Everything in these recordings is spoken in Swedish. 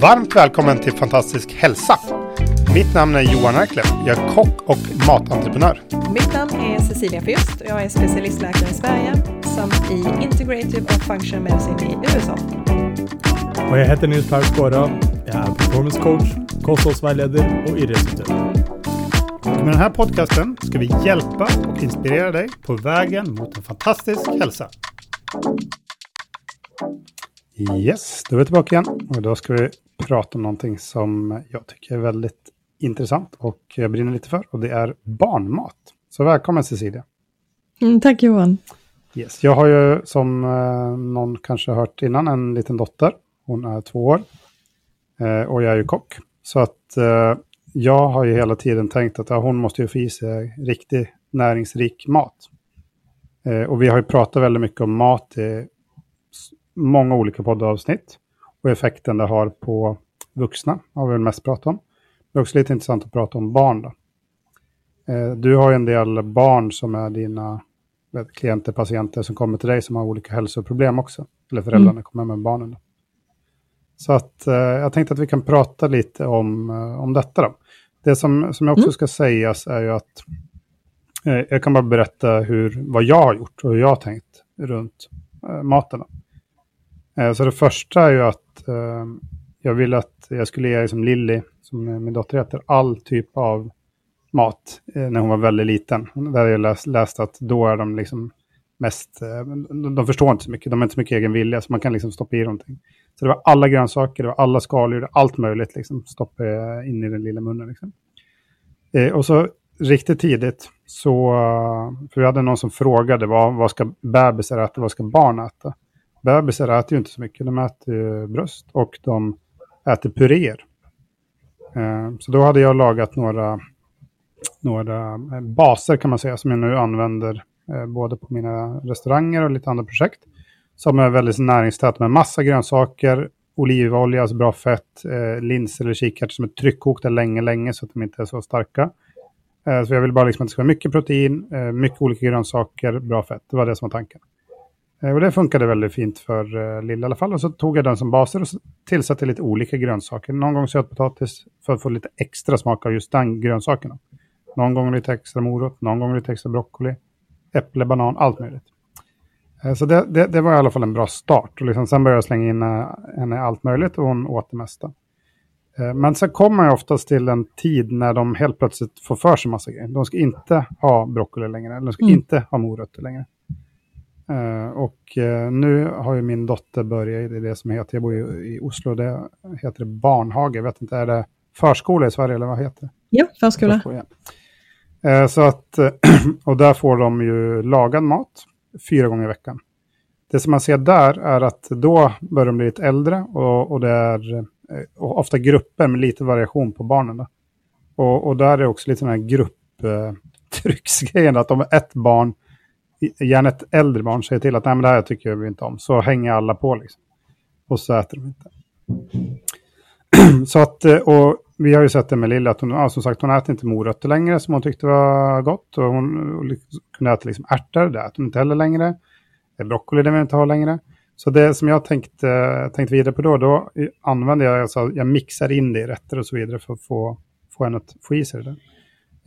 Varmt välkommen till Fantastisk hälsa. Mitt namn är Johan Erklev. Jag är kock och matentreprenör. Mitt namn är Cecilia Fürst och jag är specialistläkare i Sverige samt i Integrative och Functional Medicine i USA. Och jag heter Nils Persgårda. Jag är performance coach, kosthållsvägledare och idrottsutövare. Med den här podcasten ska vi hjälpa och inspirera dig på vägen mot en fantastisk hälsa. Yes, då är vi tillbaka igen och då ska vi prata om någonting som jag tycker är väldigt intressant och jag brinner lite för och det är barnmat. Så välkommen Cecilia. Mm, tack Johan. Yes, jag har ju som eh, någon kanske hört innan en liten dotter. Hon är två år eh, och jag är ju kock. Så att eh, jag har ju hela tiden tänkt att ja, hon måste ju få i sig riktig näringsrik mat. Eh, och vi har ju pratat väldigt mycket om mat i många olika poddavsnitt och effekten det har på vuxna har vi väl mest pratat om. Det är också lite intressant att prata om barn då. Eh, du har ju en del barn som är dina klienter, patienter som kommer till dig som har olika hälsoproblem också. Eller föräldrarna mm. kommer med barnen. Då. Så att eh, jag tänkte att vi kan prata lite om, eh, om detta då. Det som, som jag också mm. ska sägas är ju att eh, jag kan bara berätta hur, vad jag har gjort och hur jag har tänkt runt eh, maten. Eh, så det första är ju att eh, jag ville att jag skulle ge liksom Lilly, som min dotter heter, all typ av mat eh, när hon var väldigt liten. Där jag läst, läst att då är de liksom mest, de, de förstår inte så mycket, de har inte så mycket egen vilja, så man kan liksom stoppa i någonting. Så det var alla grönsaker, det var alla skaldjur, allt möjligt liksom, stoppa eh, in i den lilla munnen. Liksom. Eh, och så riktigt tidigt, så, eh, för vi hade någon som frågade vad, vad ska bebisar äta, vad ska barn äta? Bebisar äter ju inte så mycket, de äter bröst och de äter puréer. Eh, så då hade jag lagat några, några eh, baser kan man säga, som jag nu använder eh, både på mina restauranger och lite andra projekt. Som är väldigt näringstät med massa grönsaker, olivolja, alltså bra fett, eh, linser eller kikärtor som är tryckkokta länge, länge så att de inte är så starka. Eh, så jag vill bara liksom att det ska vara mycket protein, eh, mycket olika grönsaker, bra fett. Det var det som var tanken. Eh, och det funkade väldigt fint för eh, Lill i alla fall. Och så tog jag den som baser och tillsatte lite olika grönsaker. Någon gång sötpotatis för att få lite extra smak av just den grönsaken. Någon gång lite extra morot, någon gång lite extra broccoli, äpple, banan, allt möjligt. Uh, så det, det, det, var i alla fall en bra start. Och liksom, sen började jag slänga in uh, henne allt möjligt och hon åt det mesta. Men sen kommer jag oftast till en tid när de helt plötsligt får för sig massa grejer. De ska inte ha broccoli längre, eller de ska mm. inte ha morötter längre. Och nu har ju min dotter börjat i det som heter, jag bor ju i Oslo, det heter det barnhage. Jag vet inte, är det förskola i Sverige eller vad heter det? Ja, förskola. förskola ja. så att, och där får de ju lagad mat fyra gånger i veckan. Det som man ser där är att då börjar de bli lite äldre och, och det är eh, och ofta grupper med lite variation på barnen. Och, och där är det också lite den här grupptrycksgrejen, eh, att om ett barn gärna ett äldre barn säger till att Nej, men det här tycker vi inte om, så hänger alla på liksom. Och så äter de inte. så att, eh, och vi har ju sett det med Lilla, att hon, ja, som sagt, hon äter inte morötter längre som hon tyckte var gott. Och hon och liksom, kunde äta liksom ärtor, det äter hon inte heller längre. Broccoli, det vill inte ha längre. Så det som jag tänkte, tänkte vidare på då, då använder jag, alltså, jag mixar in det i rätter och så vidare för att få, få henne att få i sig det.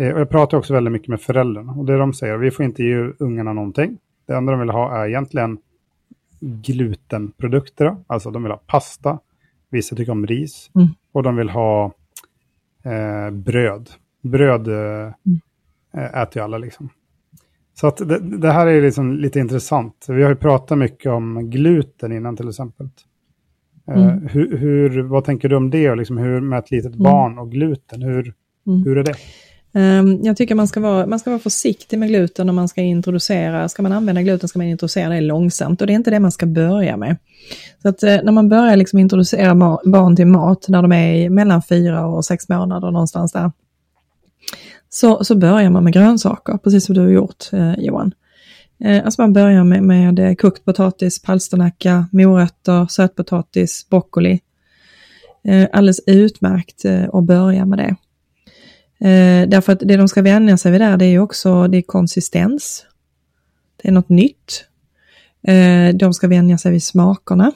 Eh, och jag pratar också väldigt mycket med föräldrarna. Och det de säger, vi får inte ge ungarna någonting. Det enda de vill ha är egentligen glutenprodukter. Alltså de vill ha pasta, vissa tycker om ris mm. och de vill ha eh, bröd. Bröd eh, mm. äter ju alla liksom. Så att det, det, här är liksom lite intressant. Vi har ju pratat mycket om gluten innan till exempel. Eh, mm. hur, hur, vad tänker du om det? Liksom hur med ett litet mm. barn och gluten, hur, mm. hur är det? Ehm, jag tycker man ska, vara, man ska vara försiktig med gluten om man ska introducera, ska man använda gluten ska man introducera det långsamt och det är inte det man ska börja med. Så att eh, när man börjar liksom introducera barn till mat när de är mellan fyra och sex månader någonstans där, så, så börjar man med grönsaker, precis som du har gjort eh, Johan. Eh, alltså man börjar med, med eh, kokt potatis, palsternacka, morötter, sötpotatis, broccoli. Eh, alldeles utmärkt att börja med det. Eh, därför att det de ska vänja sig vid där det är ju också det är konsistens. Det är något nytt. Eh, de ska vänja sig vid smakerna.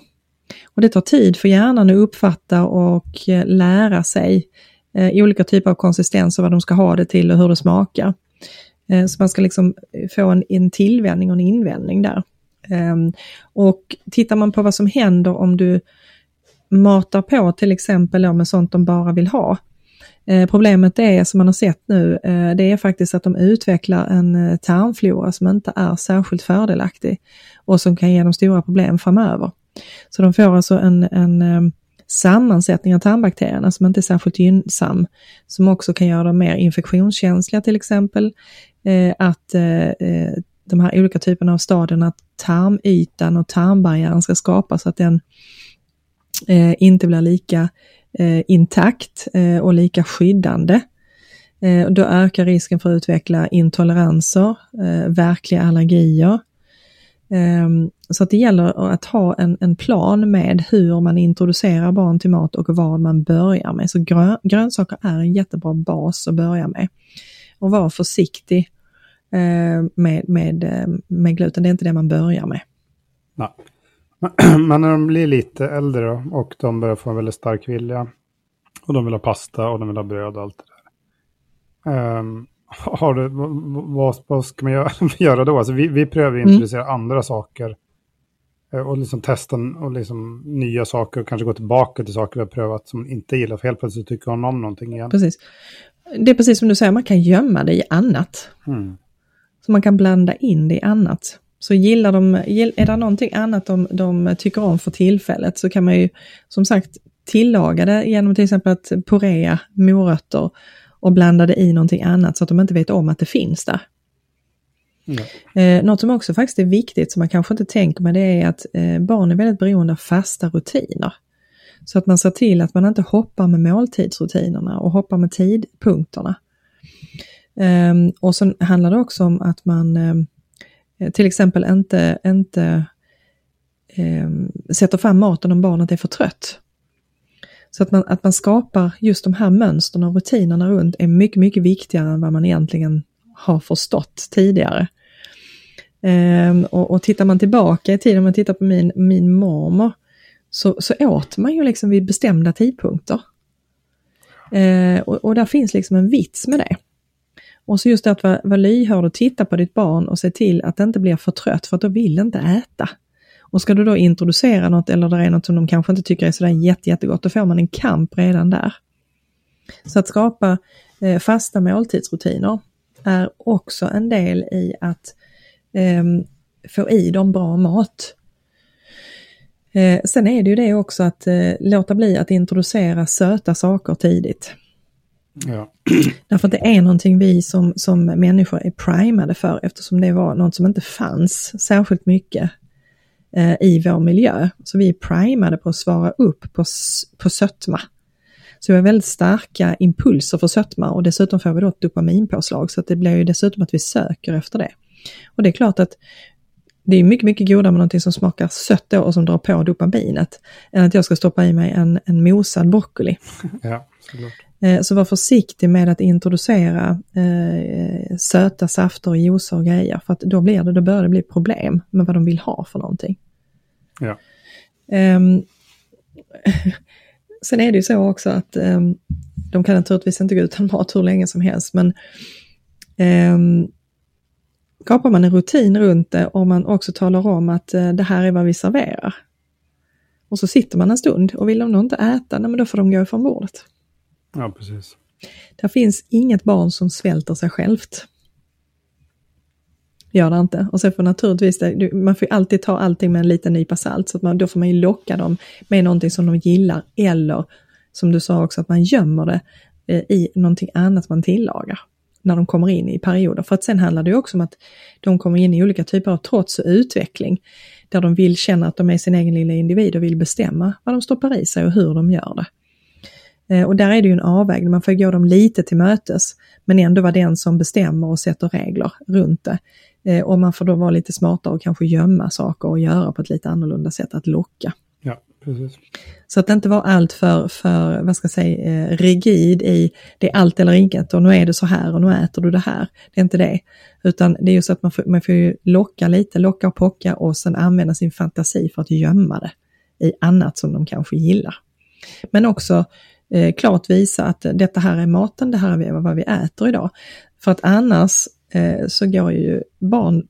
Och det tar tid för hjärnan att uppfatta och eh, lära sig eh, olika typer av konsistens och vad de ska ha det till och hur det smakar. Eh, så man ska liksom få en, en tillvänjning och en invändning där. Ehm, och tittar man på vad som händer om du matar på till exempel med sånt de bara vill ha. Eh, problemet är, som man har sett nu, eh, det är faktiskt att de utvecklar en eh, tarmflora som inte är särskilt fördelaktig och som kan ge dem stora problem framöver. Så de får alltså en, en eh, sammansättning av tarmbakterierna som inte är särskilt gynnsam, som också kan göra dem mer infektionskänsliga till exempel. Eh, att eh, eh de här olika typerna av stadierna, att tarmytan och tarmbarriären ska skapas så att den eh, inte blir lika Eh, intakt eh, och lika skyddande. Eh, då ökar risken för att utveckla intoleranser, eh, verkliga allergier, ehm, så att det gäller att ha en, en, plan med hur man introducerar barn till mat och vad man börjar med. Så grön, grönsaker är en jättebra bas att börja med. Och var försiktig eh, med, med, med gluten, det är inte det man börjar med. Nej. Men när de blir lite äldre och de börjar få en väldigt stark vilja och de vill ha pasta och de vill ha bröd och allt det där. Um, har du, vad, vad ska man göra, göra då? Alltså vi, vi prövar att introducera mm. andra saker. Eh, och liksom testa och liksom nya saker och kanske gå tillbaka till saker vi har prövat som inte gillar. För helt plötsligt tycker hon om någonting igen. Precis. Det är precis som du säger, man kan gömma det i annat. Mm. Så man kan blanda in det i annat. Så gillar de, är det någonting annat de, de tycker om för tillfället så kan man ju som sagt tillaga det genom till exempel att purea morötter och blandade i någonting annat så att de inte vet om att det finns där. Mm. Eh, något som också faktiskt är viktigt som man kanske inte tänker med det är att eh, barn är väldigt beroende av fasta rutiner. Så att man ser till att man inte hoppar med måltidsrutinerna och hoppar med tidpunkterna. Eh, och sen handlar det också om att man ehm, Eh, till exempel inte, inte eh, sätter fram maten om barnet är för trött. Så att man, att man skapar just de här mönstren och rutinerna runt är mycket, mycket viktigare än vad man egentligen har förstått tidigare. Ehm, och, och tittar man tillbaka i tiden, om man tittar på min, min mormor, så, så åt man ju liksom vid bestämda tidpunkter. Ehm, och, och där finns liksom en vits med det. Och så just det att vara, vara lyhörd och titta på ditt barn och se till att det inte blir för trött, för att då vill det inte äta. Och ska du då introducera något eller det är något som de kanske inte tycker är sådär jätte, jättegott, då får man en kamp redan där. Så att skapa eh, fasta måltidsrutiner är också en del i att eh, få i dem bra mat. Eh, sen är det ju det också att eh, låta bli att introducera söta saker tidigt. Ja. Därför att det är någonting vi som, som människor är primade för eftersom det var något som inte fanns särskilt mycket eh, i vår miljö. Så vi är primade på att svara upp på, på sötma. Så vi har väldigt starka impulser för sötma och dessutom får vi då ett dopaminpåslag så att det blir ju dessutom att vi söker efter det. Och det är klart att det är mycket, mycket godare med någonting som smakar sött då och som drar på dopaminet än att jag ska stoppa i mig en, en mosad broccoli. Ja, eh, så var försiktig med att introducera eh, söta safter och juicer och grejer för att då blir det, då börjar det bli problem med vad de vill ha för någonting. Ja. Um, sen är det ju så också att um, de kan naturligtvis inte gå utan mat hur länge som helst, men um, skapar man en rutin runt det och man också talar om att uh, det här är vad vi serverar. Och så sitter man en stund och vill de då inte äta, nej, men då får de gå ifrån bordet. Ja, precis. Det finns inget barn som svälter sig självt gör det inte. Och sen får naturligtvis, det, man får alltid ta allting med en liten nypa salt, så att man, då får man ju locka dem med någonting som de gillar, eller som du sa också, att man gömmer det eh, i någonting annat man tillagar när de kommer in i perioder. För att sen handlar det ju också om att de kommer in i olika typer av trots och utveckling, där de vill känna att de är sin egen lilla individ och vill bestämma vad de stoppar i sig och hur de gör det. Eh, och där är det ju en avvägning, man får gå dem lite till mötes, men ändå vara den som bestämmer och sätter regler runt det. Eh, och man får då vara lite smartare och kanske gömma saker och göra på ett lite annorlunda sätt att locka. Ja, Precis. Så att det inte var allt för, för vad ska jag säga, eh, rigid i det är allt eller inget och nu är det så här och nu äter du det här. Det är inte det. Utan det är ju så att man får, man får ju locka lite, locka och pocka och sen använda sin fantasi för att gömma det i annat som de kanske gillar. Men också eh, klart visa att detta här är maten, det här är vad vi äter idag. För att annars eh, så går ju barn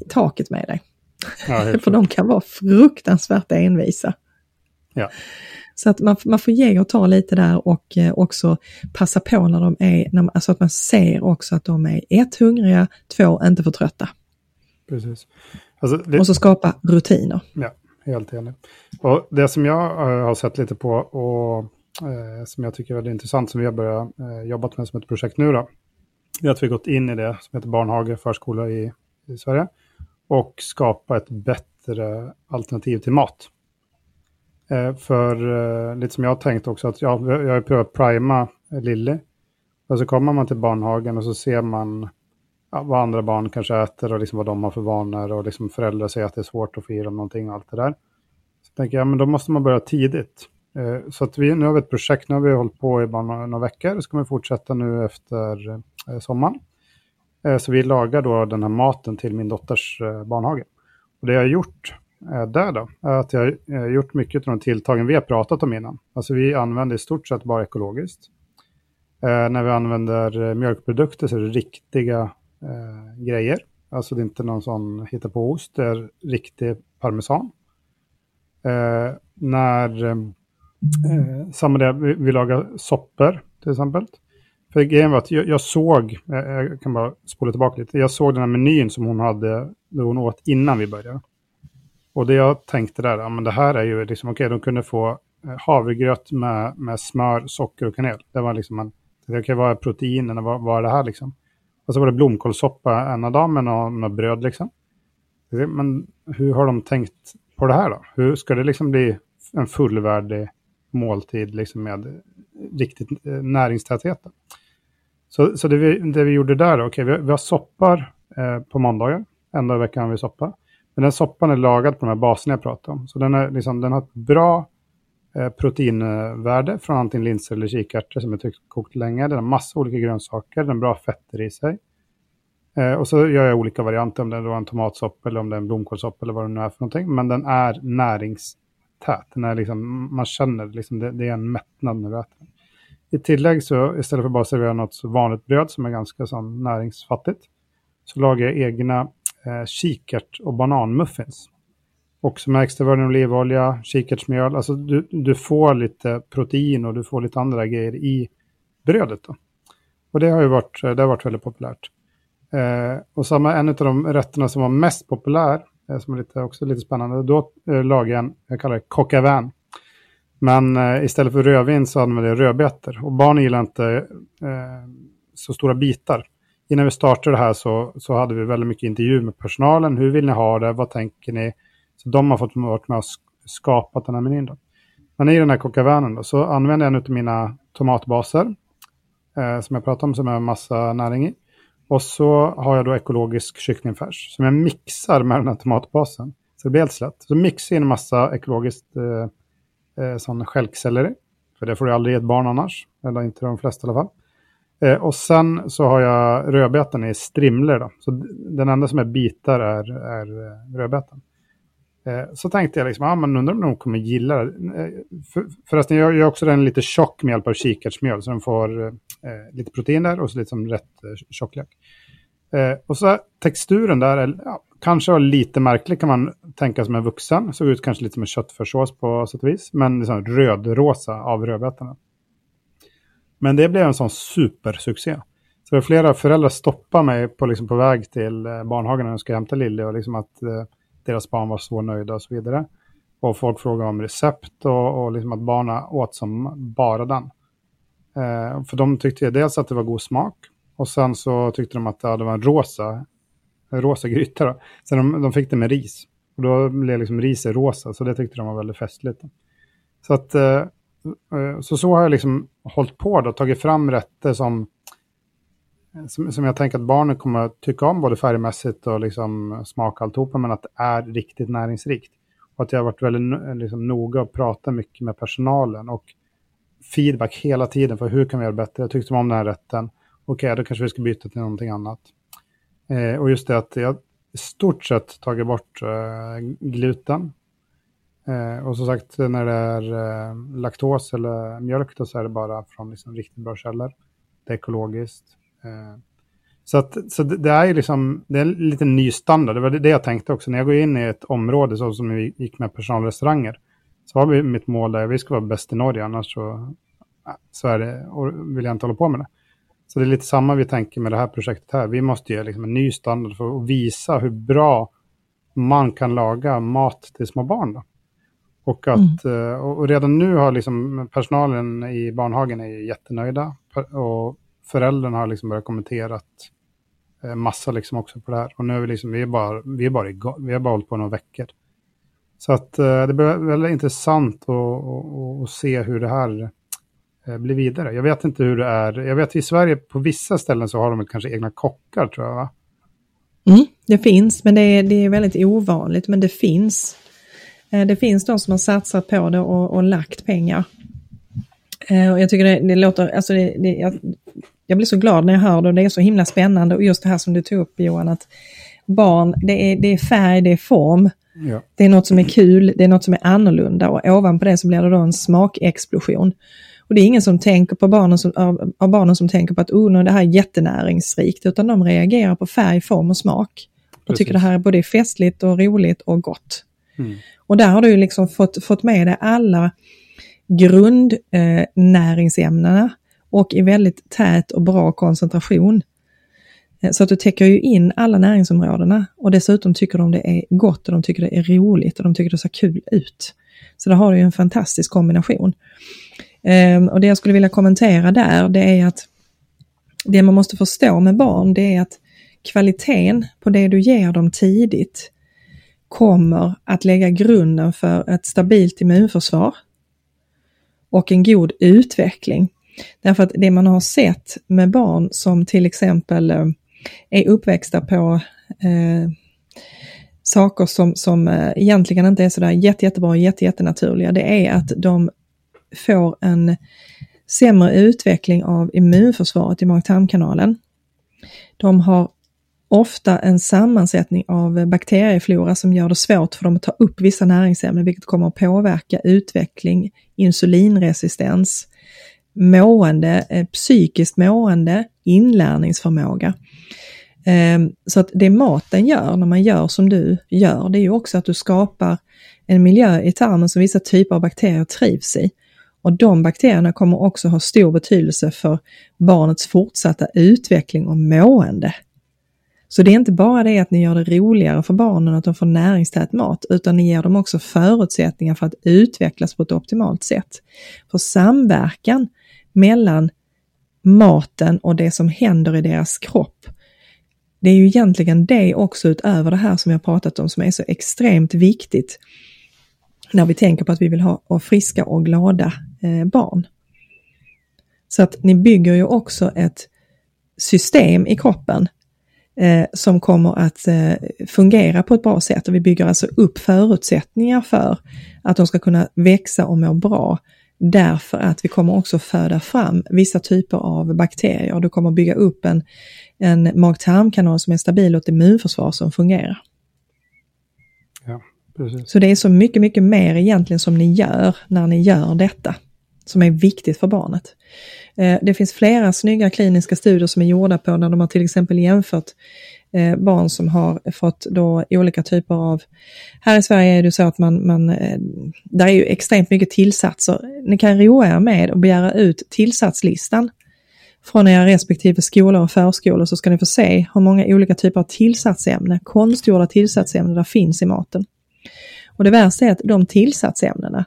i taket med dig. Ja, För de kan vara fruktansvärt envisa. Ja. Så att man, man får ge och ta lite där och eh, också passa på när de är, när, alltså att man ser också att de är ett, hungriga, två, inte för trötta. Precis. Alltså, det, Och så skapa rutiner. Ja, helt enig. Och det som jag eh, har sett lite på och Eh, som jag tycker är väldigt intressant som vi har börjat eh, jobba med som ett projekt nu då. Det är att vi har gått in i det som heter Barnhage förskola i, i Sverige och skapa ett bättre alternativ till mat. Eh, för eh, lite som jag har tänkt också att jag, jag har prövat prima Lilly. Och så kommer man till barnhagen och så ser man ja, vad andra barn kanske äter och liksom vad de har för vanor och liksom föräldrar säger att det är svårt att få i dem någonting och allt det där. Så tänker jag, men då måste man börja tidigt. Eh, så att vi, nu har vi ett projekt, nu har vi hållit på i bara några, några veckor, så kommer vi fortsätta nu efter eh, sommaren. Eh, så vi lagar då den här maten till min dotters barnhage. Och det jag har gjort där då, är att jag har gjort mycket av de tilltagen vi har pratat om innan. Alltså vi använder i stort sett bara ekologiskt. När vi använder mjölkprodukter så är det riktiga grejer. Alltså det är inte någon sån hitta på ost, det är riktig parmesan. När, eh, samma det, vi, vi lagar soppor till exempel. För grejen var att jag, jag såg, jag, jag kan bara spola tillbaka lite, jag såg den här menyn som hon hade, det hon åt innan vi började. Och det jag tänkte där, ja men det här är ju liksom, okej, de kunde få eh, havregröt med, med smör, socker och kanel. Det var liksom en, det kan vara proteinerna, vad, vad är det här liksom? Och så var det blomkålssoppa ena dagen med några något bröd liksom. Men hur har de tänkt på det här då? Hur ska det liksom bli en fullvärdig måltid liksom med riktigt näringstätheten. näringstäthet? Så, så det, vi, det vi gjorde där, okej, okay, vi, vi har soppar eh, på måndagar. En dag i veckan har vi soppa. Men den soppan är lagad på de här baserna jag pratade om. Så den, är liksom, den har ett bra eh, proteinvärde från antingen linser eller kikärtor som är kokt länge. Den har massa olika grönsaker, den har bra fetter i sig. Eh, och så gör jag olika varianter, om det är en tomatsoppa eller om det är en blomkålssoppa eller vad det nu är för någonting. Men den är närings den är liksom, man känner liksom, det, det är en mättnad när du äter den. I tillägg så istället för bara att servera något så vanligt bröd som är ganska så näringsfattigt så lagar jag egna eh, kikärt och bananmuffins. Också med extra virgin olivolja, kikärtsmjöl. Alltså du, du får lite protein och du får lite andra grejer i brödet. Då. Och det har ju varit, det har varit väldigt populärt. Eh, och samma, en av de rätterna som var mest populär, Eh, som är lite, också lite spännande, då eh, lagade jag en, jag kallar det coq au vin. Men eh, istället för rödvin så använder jag rödbetor. Och barn gillar inte eh, så stora bitar. Innan vi startade det här så, så hade vi väldigt mycket intervju med personalen. Hur vill ni ha det? Vad tänker ni? Så de har fått vara med och skapat den här menyn. Då. Men i den här kokavänen så använder jag en av mina tomatbaser. Eh, som jag pratade om som är en massa näring i. Och så har jag då ekologisk kycklingfärs som jag mixar med den här tomatbasen. Så det blir helt slätt. Så mixar jag in en massa ekologiskt eh, eh sån stjälkselleri. För det får du aldrig ge ett barn annars. Eller inte de flesta i alla fall. Eh, och sen så har jag rödbetan i strimlor. Då. Så den enda som är bitar är, är eh, rödbetan. Eh, så tänkte jag liksom, ah, men undrar om de kommer gilla det. Eh, för, förresten, jag gör också den lite tjock med hjälp av kikärtsmjöl. Så den får eh, eh, lite protein där och så lite som rätt eh, tjocklek. Eh, och så texturen där, är, ja, kanske var lite märklig kan man tänka som en vuxen. Såg ut kanske lite som en köttfärssås på sätt och vis. Men liksom rödrosa av rödbetorna. Men det blev en sån supersuccé. Så flera föräldrar stoppade mig på, liksom, på väg till barnhagen när de ska hämta Lille och liksom att eh, deras barn var så nöjda och så vidare. Och folk frågade om recept och, och liksom att barnen åt som bara den. Eh, för de tyckte dels att det var god smak och sen så tyckte de att ja, det var en rosa, en rosa gryta. Då. Så de, de fick det med ris. Och då blev liksom riset rosa, så det tyckte de var väldigt festligt. Så att eh, eh, så, så har jag liksom hållit på och tagit fram rätter som, som, som, jag tänker att barnen kommer att tycka om både färgmässigt och liksom smak alltihopa, men att det är riktigt näringsrikt. Och att jag har varit väldigt liksom, noga och pratat mycket med personalen. Och feedback hela tiden för hur kan vi göra bättre. Jag tyckte om den här rätten. Okej, okay, då kanske vi ska byta till någonting annat. Eh, och just det att jag i stort sett tagit bort eh, gluten. Eh, och som sagt, när det är eh, laktos eller mjölk då så är det bara från liksom, riktigt bra källor. Det är ekologiskt. Eh, så, att, så det, är ju liksom, det är en liten ny standard. Det var det jag tänkte också. När jag går in i ett område så som vi gick med personalrestauranger. Så vi mitt mål där vi ska vara bäst i Norge, annars så, så är det, och vill jag inte hålla på med det. Så det är lite samma vi tänker med det här projektet här. Vi måste ge liksom en ny standard för att visa hur bra man kan laga mat till små barn. Då. Och, att, mm. och redan nu har liksom personalen i barnhagen är jättenöjda. Och föräldrarna har liksom börjat kommentera eh, massa liksom också på det här. Och nu är vi liksom, vi är bara, vi är bara igång, vi har bara hållit på några veckor. Så att eh, det blir väldigt intressant att, se hur det här Eh, vidare. Jag vet inte hur det är. Jag vet att i Sverige på vissa ställen så har de kanske egna kockar tror jag. Va? Mm, det finns, men det är, det är väldigt ovanligt, men det finns. Eh, det finns de som har satsat på det och, och lagt pengar. Eh, och jag tycker det, det låter, alltså det, det, jag, jag blir så glad när jag hör det och det är så himla spännande och just det här som du tog upp Johan, att barn, det är, det är färg, det är form. Ja. Det är något som är kul, det är något som är annorlunda och ovanpå det så blir det då en smakexplosion. Och det är ingen som tänker på barnen som, av, av barnen som tänker på att oh, är det här jättenäringsrikt, utan de reagerar på färg, form och smak. Och Precis. tycker det här är både festligt och roligt och gott. Mm. Och där har du liksom fått, fått med dig alla grundnäringsämnena och i väldigt tät och bra koncentration. Eh, så att du täcker ju in alla näringsområdena och dessutom tycker de det är gott och de tycker det är roligt och de tycker det ser kul ut. Så där har du ju en fantastisk kombination. Ehm, och det jag skulle vilja kommentera där, det är att det man måste förstå med barn, det är att kvaliteten på det du ger dem tidigt kommer att lägga grunden för ett stabilt immunförsvar och en god utveckling. Därför att det man har sett med barn som till exempel eh, är uppväxta på eh, saker som, som eh, egentligen inte är sådär jätte, jättebra och jätte, jättenaturliga, det är att de får en sämre utveckling av immunförsvaret i mag-tarmkanalen. De har ofta en sammansättning av bakterieflora som gör det svårt för dem att ta upp vissa näringsämnen, vilket kommer att påverka utveckling, insulinresistens, mående, eh, psykiskt mående, inlärningsförmåga. Ehm, så att det maten gör när man gör som du gör, det är ju också att du skapar en miljö i tarmen som vissa typer av bakterier trivs i. Och de bakterierna kommer också ha stor betydelse för barnets fortsatta utveckling och mående. Så det är inte bara det att ni gör det roligare för barnen att de får näringstät mat, utan ni ger dem också förutsättningar för att utvecklas på ett optimalt sätt. För samverkan mellan maten och det som händer i deras kropp, det är ju egentligen det också utöver det här som jag pratat om som är så extremt viktigt när vi tänker på att vi vill ha friska och glada eh, barn. Så att ni bygger ju också ett system i kroppen eh, som kommer att eh, fungera på ett bra sätt. Och vi bygger alltså upp förutsättningar för att de ska kunna växa och må bra därför att vi kommer också föda fram vissa typer av bakterier. Du kommer bygga upp en, en mag-tarmkanal som är stabil och ett immunförsvar som fungerar. Precis. Så det är så mycket, mycket mer egentligen som ni gör när ni gör detta, som är viktigt för barnet. Eh, det finns flera snygga kliniska studier som är gjorda på när de har till exempel jämfört eh, barn som har fått då olika typer av... Här i Sverige är det så att man, man eh, där är ju extremt mycket tillsatser. Ni kan roa er med att begära ut tillsatslistan från era respektive skolor och förskolor så ska ni få se hur många olika typer av tillsatsämnen, konstgjorda tillsatsämnen, där finns i maten. Och det värsta är att de tillsatsämnena,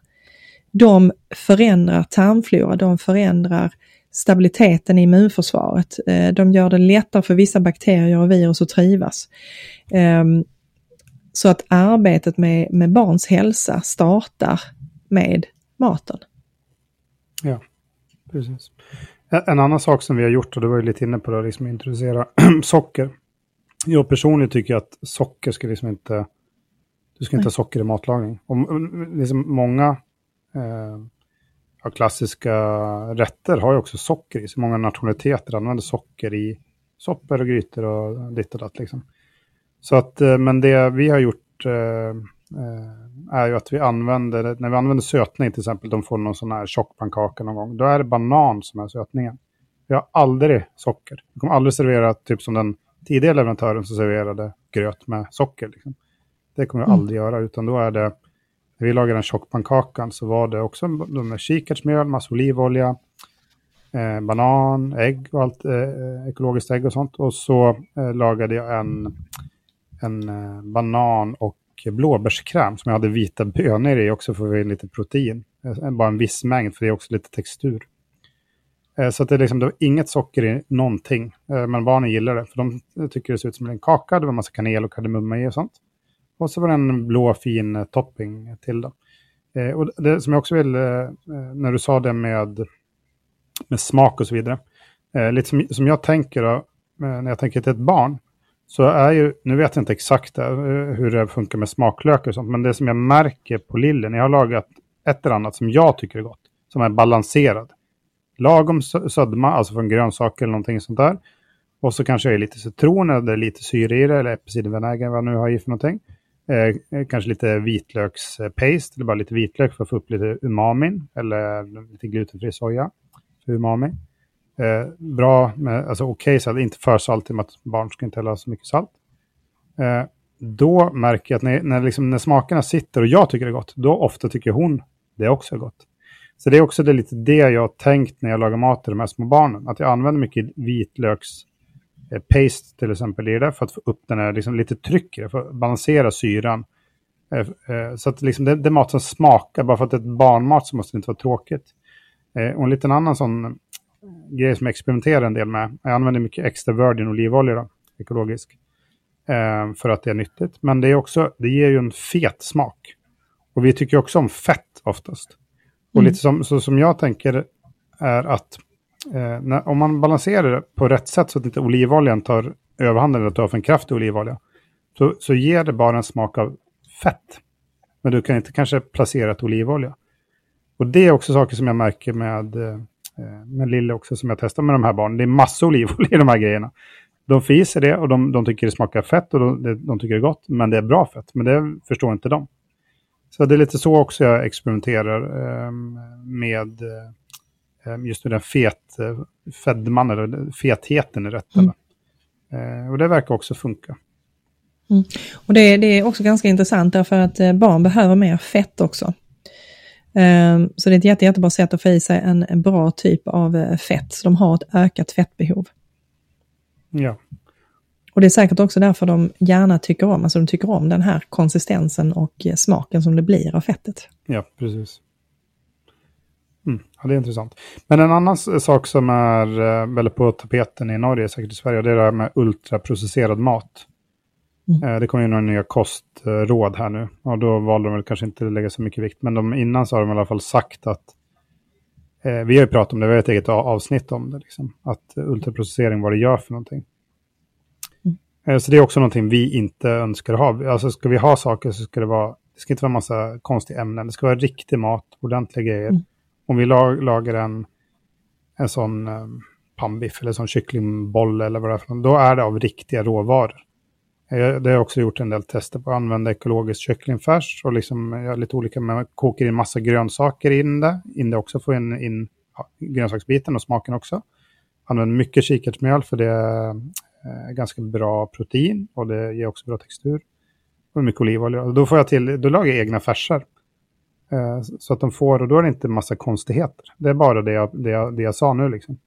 de förändrar tarmflora, de förändrar stabiliteten i immunförsvaret. Eh, de gör det lättare för vissa bakterier och virus att trivas. Ehm, så att arbetet med, med barns hälsa startar med maten. Ja, precis. En annan sak som vi har gjort, och det var ju lite inne på det, liksom introducera socker. Jag personligen tycker att socker ska liksom inte Du ska inte ha socker i matlagning. Och liksom många eh, ja, klassiska rätter har ju också socker i. Så många nationaliteter använder socker i soppor och grytor och ditt och datt. Liksom. Så att, eh, men det vi har gjort eh, eh, är ju att vi använder, när vi använder sötning till exempel, de får någon sån här tjockpannkaka någon gång, då är det banan som är sötningen. Vi har aldrig socker. Vi kommer aldrig servera typ som den tidigare leverantören som serverade gröt med socker. Liksom. Det kommer vi mm. aldrig göra, utan då är det, när vi lagade den tjockpannkakan så var det också med kikärtsmjöl, massa olivolja, eh, banan, ägg och allt, eh, ekologiskt ägg och sånt. Och så eh, lagade jag en, en eh, banan och blåbärskräm som jag hade vita bönor i också för att få in lite protein. Eh, bara en viss mängd för det är också lite textur. Eh, så att det, liksom, det var inget socker i någonting. Eh, men barnen gillar det, för de tycker det ser ut som en kaka. Det var massa kanel och kardemumma i och sånt. Och så var det en blå fin eh, topping till det. Eh, och det som jag också vill, eh, när du sa det med med smak och så vidare. Eh, lite som, som jag tänker då, när jag tänker till ett barn, så är ju, nu vet jag inte exakt eh, hur det funkar med smaklökar och sånt, men det som jag märker på Lillen, jag har lagat ett eller annat som jag tycker är gott, som är balanserad. Lagom södma, alltså från grönsaker eller någonting sånt där. Och så kanske jag är lite citron eller lite syre i det, eller äppelcidervinäger, vad jag nu har i för någonting. Eh, kanske lite vitlökspaste, eller bara lite vitlök för att få upp lite umamin, eller lite glutenfri soja för umami. Eh, bra med, alltså okej okay, salt, inte för salt i och med att barn ska inte heller ha så mycket salt. Eh, då märker jag att när, när, liksom, när smakerna sitter och jag tycker det är gott, då ofta tycker hon det också är gott. Så det är också det, lite det jag har tänkt när jag lagar mat till de här små barnen. Att jag använder mycket vitlöks paste till exempel det för att få upp den här, liksom, lite tryck i det, för att balansera syran. Eh, eh, så att liksom, det, det är mat som smakar, bara för att det är ett barnmat så måste det inte vara tråkigt. Eh, och en liten annan sån eh, grej som jag experimenterar en del med. Jag använder mycket extra virgin olivolja, då, ekologisk, eh, för att det är nyttigt. Men det, är också, det ger ju en fet smak. Och vi tycker också om fett oftast. Och mm. lite som, så som jag tänker är att eh, när, om man balanserar det på rätt sätt så att inte olivoljan tar överhanden eller tar för en kraftig olivolja, så, så ger det bara en smak av fett. Men du kan inte kanske placera ett olivolja. Och det är också saker som jag märker med, eh, eh, med Lille också, som jag testar med de här barnen. Det är massor olivolja i de här grejerna. De fiser det och de, de tycker det smakar fett och de, de, tycker det är gott, men det är bra fett. Men det förstår inte de. Så det är lite så också jag experimenterar ehm, eh, med just med den fet, eh, fedman eller fetheten i rätten. Mm. Och det verkar också funka. Mm. Och det, det, är också ganska intressant därför att eh, barn behöver mer fett också. Ehm, så det är ett jätte, jättebra sätt att få i sig en, en bra typ av fett, så de har ett ökat fettbehov. Ja. Och det är säkert också därför de gärna tycker om, alltså de tycker om den här konsistensen och smaken som det blir av fettet. Ja, precis. Mm, ja, det är intressant. Men en annan sak som är eh, väldigt på tapeten i Norge, säkert i Sverige, det är det här med ultraprocesserad mat. Mm. Eh, det kom ju några nya kostråd här nu och då valde de väl kanske inte att lägga så mycket vikt. Men de, innan så har de i alla fall sagt att eh, vi har ju pratat om det, vi har ett eget avsnitt om det, liksom, att ultraprocessering, vad det gör för någonting. Mm. Eh, så det är också någonting vi inte önskar ha. Alltså ska vi ha saker så ska det vara, det ska inte vara massa konstiga ämnen, det ska vara riktig mat, ordentliga grejer. Mm. Om vi lag, lagar en, en sån um, pannbiff eller sån kycklingboll eller vad det är för då är det av riktiga råvaror. Det har jag också gjort en del tester på. att använda ekologisk kycklingfärs och liksom, jag lite olika, men kokar in massa grönsaker in det. In det också, få in, in ja, grönsaksbiten och smaken också. Använder mycket kikärtsmjöl för det är eh, ganska bra protein och det ger också bra textur. Och mycket olivolja. Då får jag till, då lagar jag egna färser. Eh, så att de får, och då är det inte massa konstigheter. Det är bara det jag, det jag, det jag sa nu liksom.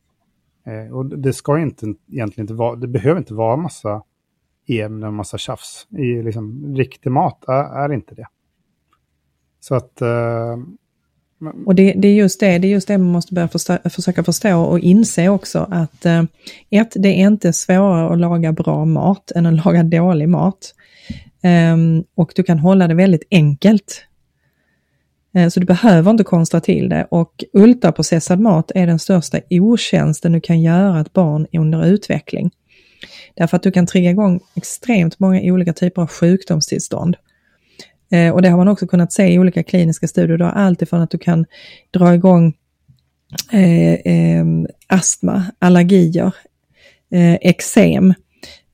Eh, och det ska inte, egentligen inte vara, det behöver inte vara massa ämnen en massa tjafs. I liksom, riktig mat är, är inte det. Så att... Uh, och det, det, är just det, det är just det man måste börja förstå, försöka förstå och inse också att eh, ett, det är inte svårare att laga bra mat än att laga dålig mat. Um, och du kan hålla det väldigt enkelt. Eh, så du behöver inte konstra till det och ultraprocessad mat är den största otjänsten du kan göra ett barn under utveckling. Därför att du kan trigga igång extremt många olika typer av sjukdomstillstånd. Eh, och det har man också kunnat se i olika kliniska studier. Du har alltifrån att du kan dra igång eh, eh, astma, allergier, eh, eksem.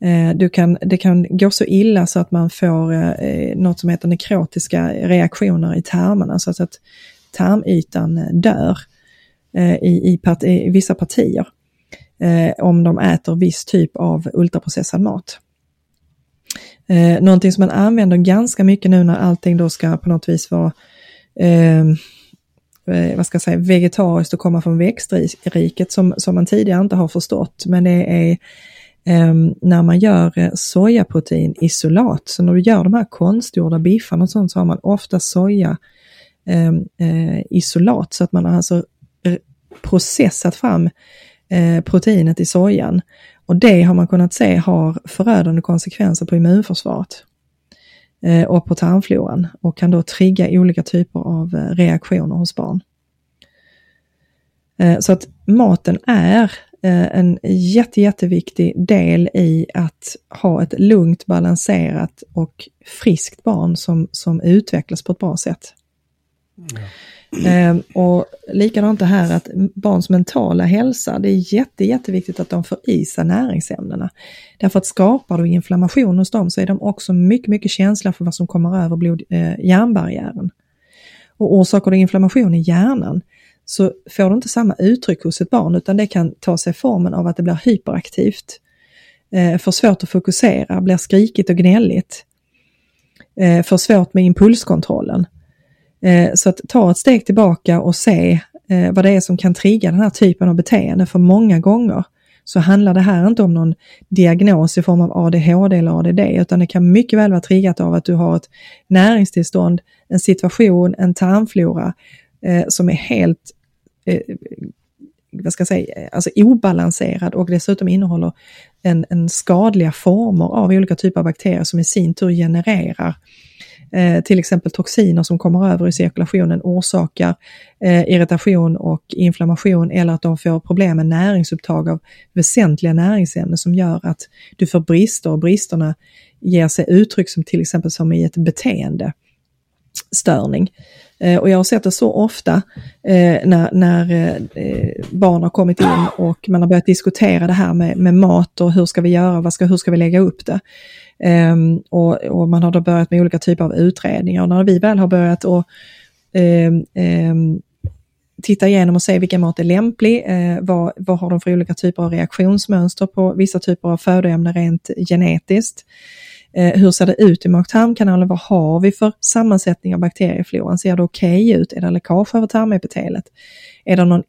Eh, du kan, det kan gå så illa så att man får eh, något som heter nekrotiska reaktioner i tarmarna, så att tarmytan eh, dör eh, i, i, part, i, vissa partier eh, om de äter viss typ av ultraprocessad mat. Eh, någonting som man använder ganska mycket nu när allting då ska på något vis vara ehm, eh, vad ska jag säga, vegetariskt och komma från växtriket som, som man tidigare inte har förstått. Men det är Ehm, när man gör eh, sojaproteinisolat, så när du gör de här konstgjorda biffarna och sånt så har man ofta soja ehm, eh, isolat så att man har alltså eh, processat fram eh, proteinet i sojan. Och det har man kunnat se har förödande konsekvenser på immunförsvaret eh, och på tarmfloran och kan då trigga olika typer av eh, reaktioner hos barn. Så att maten är en jätte, jätteviktig del i att ha ett lugnt, balanserat och friskt barn som, som utvecklas på ett bra sätt. Ja. Eh, och likadant det här att barns mentala hälsa, det är jätte, jätteviktigt att de får i sig näringsämnena. Därför att skapar du inflammation hos dem så är de också mycket, mycket känsliga för vad som kommer över blod, eh, hjärnbarriären. Och orsakar du inflammation i hjärnan så får du inte samma uttryck hos ett barn utan det kan ta sig formen av att det blir hyperaktivt, eh, får svårt att fokusera, blir skrikigt och gnälligt, eh, får svårt med impulskontrollen. Eh, så att ta ett steg tillbaka och se eh, vad det är som kan trigga den här typen av beteende. För många gånger så handlar det här inte om någon diagnos i form av ADHD eller ADD, utan det kan mycket väl vara triggat av att du har ett näringstillstånd, en situation, en tarmflora eh, som är helt eh, vad ska jag säga, eh, alltså obalanserad och dessutom innehåller en, en skadliga former av olika typer av bakterier som i sin tur genererar eh, till exempel toxiner som kommer över i cirkulationen orsakar eh, irritation och inflammation eller att de får problem med näringsupptag av väsentliga näringsämnen som gör att du får brister och bristerna ger sig uttryck som till exempel som i ett beteende störning. Eh, och jag har sett det så ofta eh, när, när eh, barn har kommit in och man har börjat diskutera det här med, med mat och hur ska vi göra, vad ska, hur ska vi lägga upp det? Eh, och, och, man har då börjat med olika typer av utredningar. Och när vi väl har börjat att ehm, ehm, titta igenom och se vilken mat är lämplig, eh, vad, vad har de för olika typer av reaktionsmönster på vissa typer av födoämnen rent genetiskt. Eh, hur ser det ut i mag-tarmkanalen? Vad har vi för sammansättning av bakteriefloran? Ser det okej okay ut? Är det läckage över tarmepitelet? Är det någon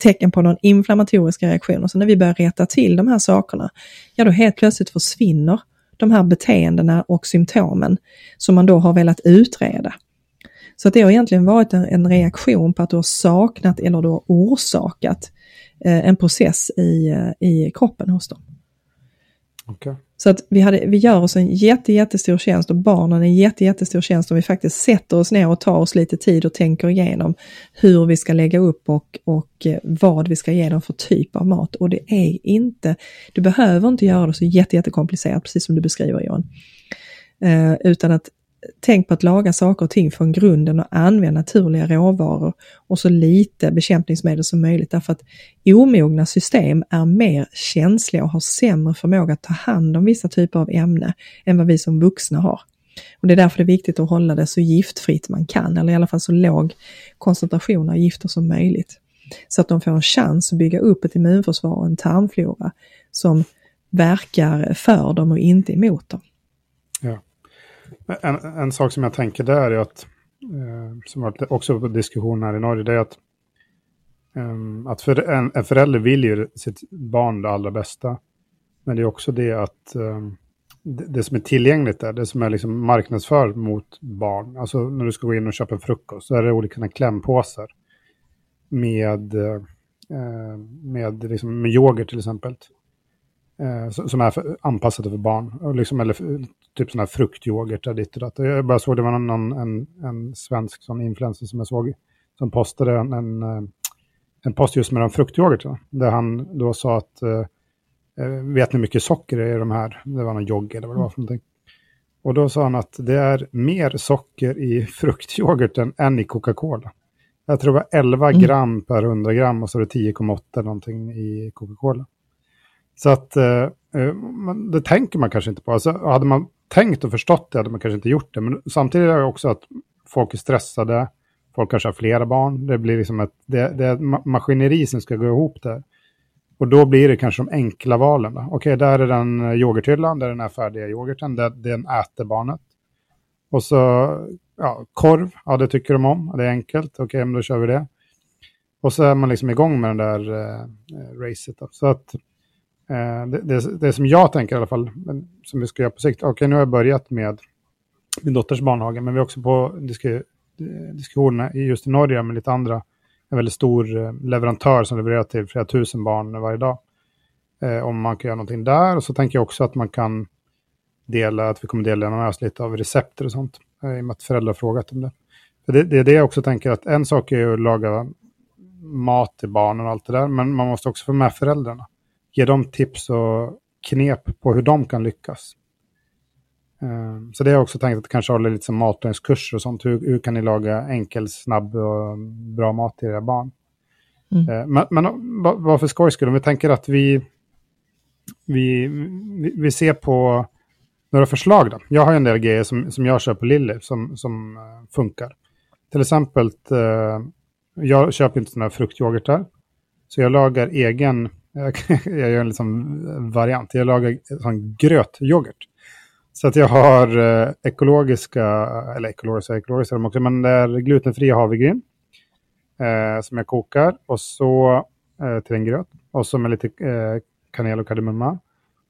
tecken på någon inflammatorisk reaktion? Och så när vi börjar rätta till de här sakerna, ja då helt plötsligt försvinner de här beteendena och symptomen som man då har velat utreda. Så att det har egentligen varit en, en reaktion på att du har saknat eller du har orsakat eh, en process i, eh, i kroppen hos dem. Okay. Så att vi, hade, vi gör oss en jätte, jättestor tjänst och barnen en jätte, jättestor tjänst om vi faktiskt sätter oss ner och tar oss lite tid och tänker igenom hur vi ska lägga upp och, och eh, vad vi ska ge dem för typ av mat. Och det är inte, du behöver inte göra det så jätte, jättekomplicerat, precis som du beskriver Johan. Eh, utan att tänk på att laga saker och ting från grunden och använda naturliga råvaror och så lite bekämpningsmedel som möjligt därför att omogna system är mer känsliga och har sämre förmåga att ta hand om vissa typer av ämne än vad vi som vuxna har. Och Det är därför det är viktigt att hålla det så giftfritt man kan, eller i alla fall så låg koncentration av gifter som möjligt. Så att de får en chans att bygga upp ett immunförsvar och en tarmflora som verkar för dem och inte emot dem. En, en sak som jag tänker där är att, eh, som varit också på diskussion här i Norge, det är att, eh, att för en, en förälder vill ju sitt barn det allra bästa. Men det är också det att eh, det, det, som är tillgängligt där, det som är liksom marknadsför mot barn, alltså när du ska gå in och köpa en frukost, så är det olika klämpåsar med, eh, eh, med, liksom, med yoghurt till exempel eh, som är för, anpassade för barn. liksom, eller typ sådana här fruktyoghurt ditt och datt. Jag bara såg, det var någon, en, en svensk sån influencer som jag såg, som postade en, en, eh, en post just med de fruktyoghurtarna. Där han då sa att, eh, eh, vet ni hur mycket socker det är i de här? Det var någon jogg eller vad det var för någonting. Och då sa han att det är mer socker i fruktyoghurten än i Coca-Cola. Jag tror det var 11 Mm. gram per 100 gram och så är det 10,8 någonting i Coca-Cola. Så att eh, det tänker man kanske inte på. Alltså, hade man tänkt och förstått det hade man kanske inte gjort det. Men samtidigt är det också att folk är stressade. Folk kanske har flera barn. Det blir liksom ett det, det är ett maskineri som ska gå ihop där. Och då blir det kanske de enkla valen. Okej, Okej, där är den eh, yoghurthyllan, där är den här färdiga yoghurten, där, den äter barnet. Och så, ja, korv, ja det tycker de om, det är enkelt, okej, men då kör vi det. Och så är man liksom igång med den där eh, eh racet. Då. Så att Eh, det, det, det som jag tänker i alla fall, som vi ska göra på sikt, okej, nu har jag börjat med min dotters barnhage, men vi är också på disk- diskussionerna just i Norge med lite andra en väldigt stor eh, leverantör som levererar till flera tusen barn varje dag. Eh, om man kan göra någonting där. Och så tänker jag också att man kan dela, att vi kommer dela med oss lite av recepter och sånt. Eh, I och med att föräldrar har frågat om det. För det. Det är det jag också tänker att en sak är att laga mat till barnen och allt det där. Men man måste också få med föräldrarna. Ge dem tips och knep på hur de kan lyckas. Eh, Så det har jag också tänkt att kanske hålla lite som matlagningskurser och sånt. Hur, hur kan ni laga enkel, snabb och bra mat till era barn? Mm. Eh, Men, men va- vad för skojs skull, om vi tänker att vi, vi, vi, ser på några förslag då. Jag har en del grejer som, som jag kör på Lilly som, som eh, funkar. Till exempel, eh, jag köper inte sådana här fruktyoghurtar. Så jag lagar egen, jag gör en liksom eh, variant, jag lagar sån grötyoghurt. Så att jag har eh, ekologiska, eller ekologiska, ekologiska de också, men det är glutenfria havregryn. Eh, som jag kokar och så eh, till en gröt. Och så med lite eh, kanel och kardemumma.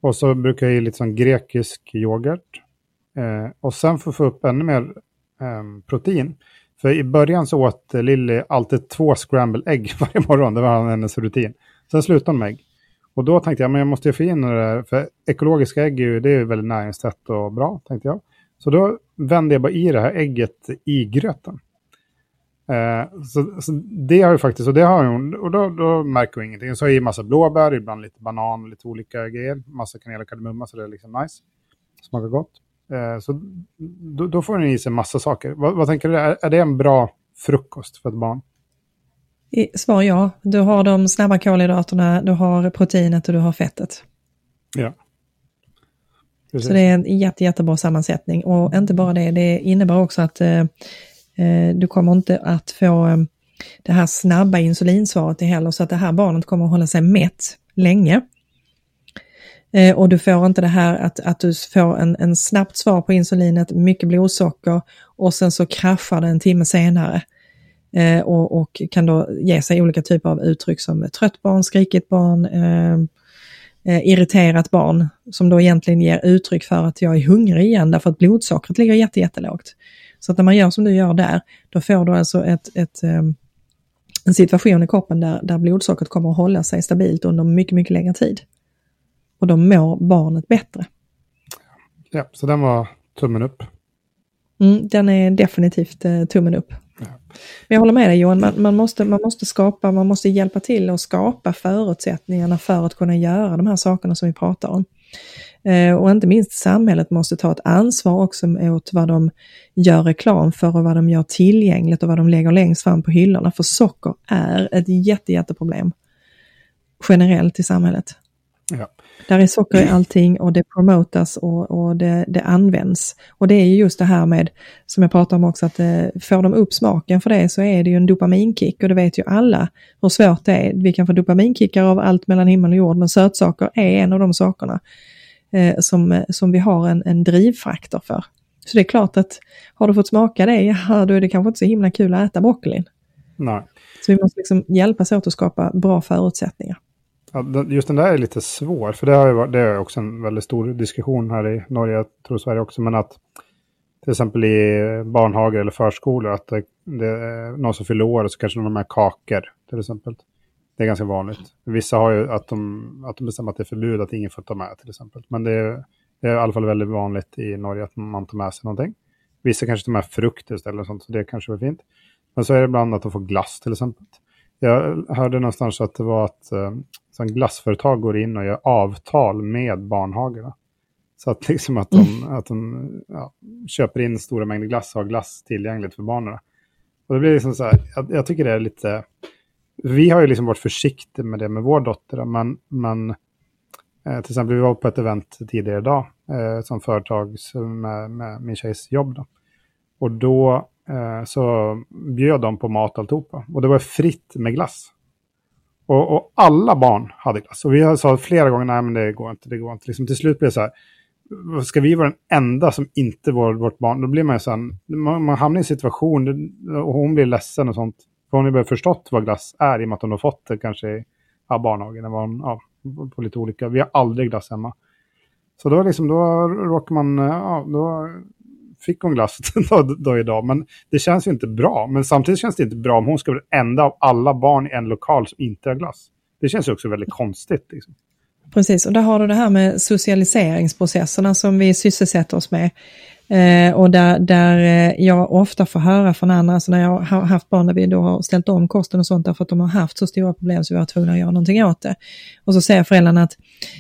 Och så brukar jag i lite sån grekisk yoghurt. Eh, och sen för att få upp ännu mer eh, protein. För i början så åt eh, Lilly alltid två scramble ägg varje morgon. Det var hennes rutin. Sen slutade hon med ägg. Och då tänkte jag, men jag måste ju få in det där. För ekologiska ägg är ju, det är ju väldigt näringstätt och bra, tänkte jag. Så då vände jag bara i det här ägget i gröten. Eh, så, så det har ju faktiskt, och det har hon, och då, då märker hon ingenting. Så har jag i massa blåbär, ibland lite banan, lite olika grejer. Massa kanel och kardemumma, så det är liksom nice. Smakar gott. Eh, så då, då får hon i sig massa saker. Vad, vad tänker du, är, är det en bra frukost för ett barn? Svar ja. Du har de snabba kolhydraterna, du har proteinet och du har fettet. Ja. Precis. Så det är en jätte, jättebra sammansättning. Och inte bara det, det innebär också att eh, eh, du kommer inte att få eh, det här snabba insulinsvaret heller, så att det här barnet kommer att hålla sig mätt länge. Eh, och du får inte det här att, att du får en, en snabbt svar på insulinet, mycket blodsocker och sen så kraschar det en timme senare. Eh, och, och kan då ge sig olika typer av uttryck som trött barn, skrikigt barn, eh, eh, irriterat barn som då egentligen ger uttryck för att jag är hungrig igen därför att blodsockret ligger jätte, jättelågt. Så att när man gör som du gör där, då får du alltså ett, ett, eh, en situation i kroppen där, där blodsockret kommer att hålla sig stabilt under mycket, mycket längre tid. Och då mår barnet bättre. Ja, så den var tummen upp. Mm, den är definitivt eh, tummen upp. Men jag håller med dig Johan, man, man, måste, man måste skapa, man måste hjälpa till att skapa förutsättningarna för att kunna göra de här sakerna som vi pratar om. Eh, och inte minst samhället måste ta ett ansvar också åt vad de gör reklam för och vad de gör tillgängligt och vad de lägger längst fram på hyllorna. För socker är ett jätte, jätteproblem generellt i samhället. Ja. Där är socker i allting och det promotas och, och det, det används. Och det är ju just det här med, som jag pratade om också, att eh, får de upp smaken för det så är det ju en dopaminkick och det vet ju alla hur svårt det är. Vi kan få dopaminkickar av allt mellan himmel och jord men sötsaker är en av de sakerna eh, som, som vi har en, en drivfaktor för. Så det är klart att har du fått smaka det, ja då är det kanske inte så himla kul att äta broccolin. Nej. Så vi måste liksom hjälpas åt att skapa bra förutsättningar. Ja, just den där är lite svår, för det har ju varit, det är också en väldigt stor diskussion här i Norge, jag tror Sverige också, men att till exempel i barnhagar eller förskolor, att det, det är någon som fyller år och så kanske de har med kakor till exempel. Det är ganska vanligt. Vissa har ju att de, att de bestämmer att det är förbud att ingen får ta med till exempel. Men det är, det är i alla fall väldigt vanligt i Norge att man tar med sig någonting. Vissa kanske tar med frukt istället, sånt, så det kanske är fint. Men så är det ibland att de får glass till exempel. Jag hörde någonstans att det var att eh, glassföretag går in och gör avtal med barnhagarna. Så att, liksom att de, mm. att de ja, köper in stora mängder glass och har glass tillgängligt för barnen. Och det blir liksom så här, jag, jag, tycker det är lite... Vi har ju liksom varit försiktiga med det med vår dotter, men, men eh, till exempel vi var på ett event tidigare idag eh, som företag med, med min tjejs jobb. Då. Och då Eh, så bjöd de på mat alltihopa. Och det var fritt med glass. Och, och, alla barn hade glass. Och vi sa flera gånger, nej men det går inte, det går inte. Liksom, till slut blev det så här, ska vi vara den enda som inte var vårt barn, då blir man ju så här, man, man hamnar i en situation och hon blir ledsen och sånt. För hon har ju förstått vad glass är i och med att hon har fått det kanske i ja, barnhagen, ja, på lite olika. Vi har aldrig glass hemma. Så då, liksom, då råkar man, ja, då fick hon glass då, då idag. Men det känns ju inte bra. Men samtidigt känns det inte bra om hon ska vara den enda av alla barn i en lokal som inte har glass. Det känns ju också väldigt konstigt. Liksom. Precis, och där har du det här med socialiseringsprocesserna som vi sysselsätter oss med. Eh, och där, där eh, jag ofta får höra från andra, alltså när jag har haft barn där vi då har ställt om kosten och sånt därför att de har haft så stora problem så vi har tvungna att göra någonting åt det. Och så säger föräldrarna att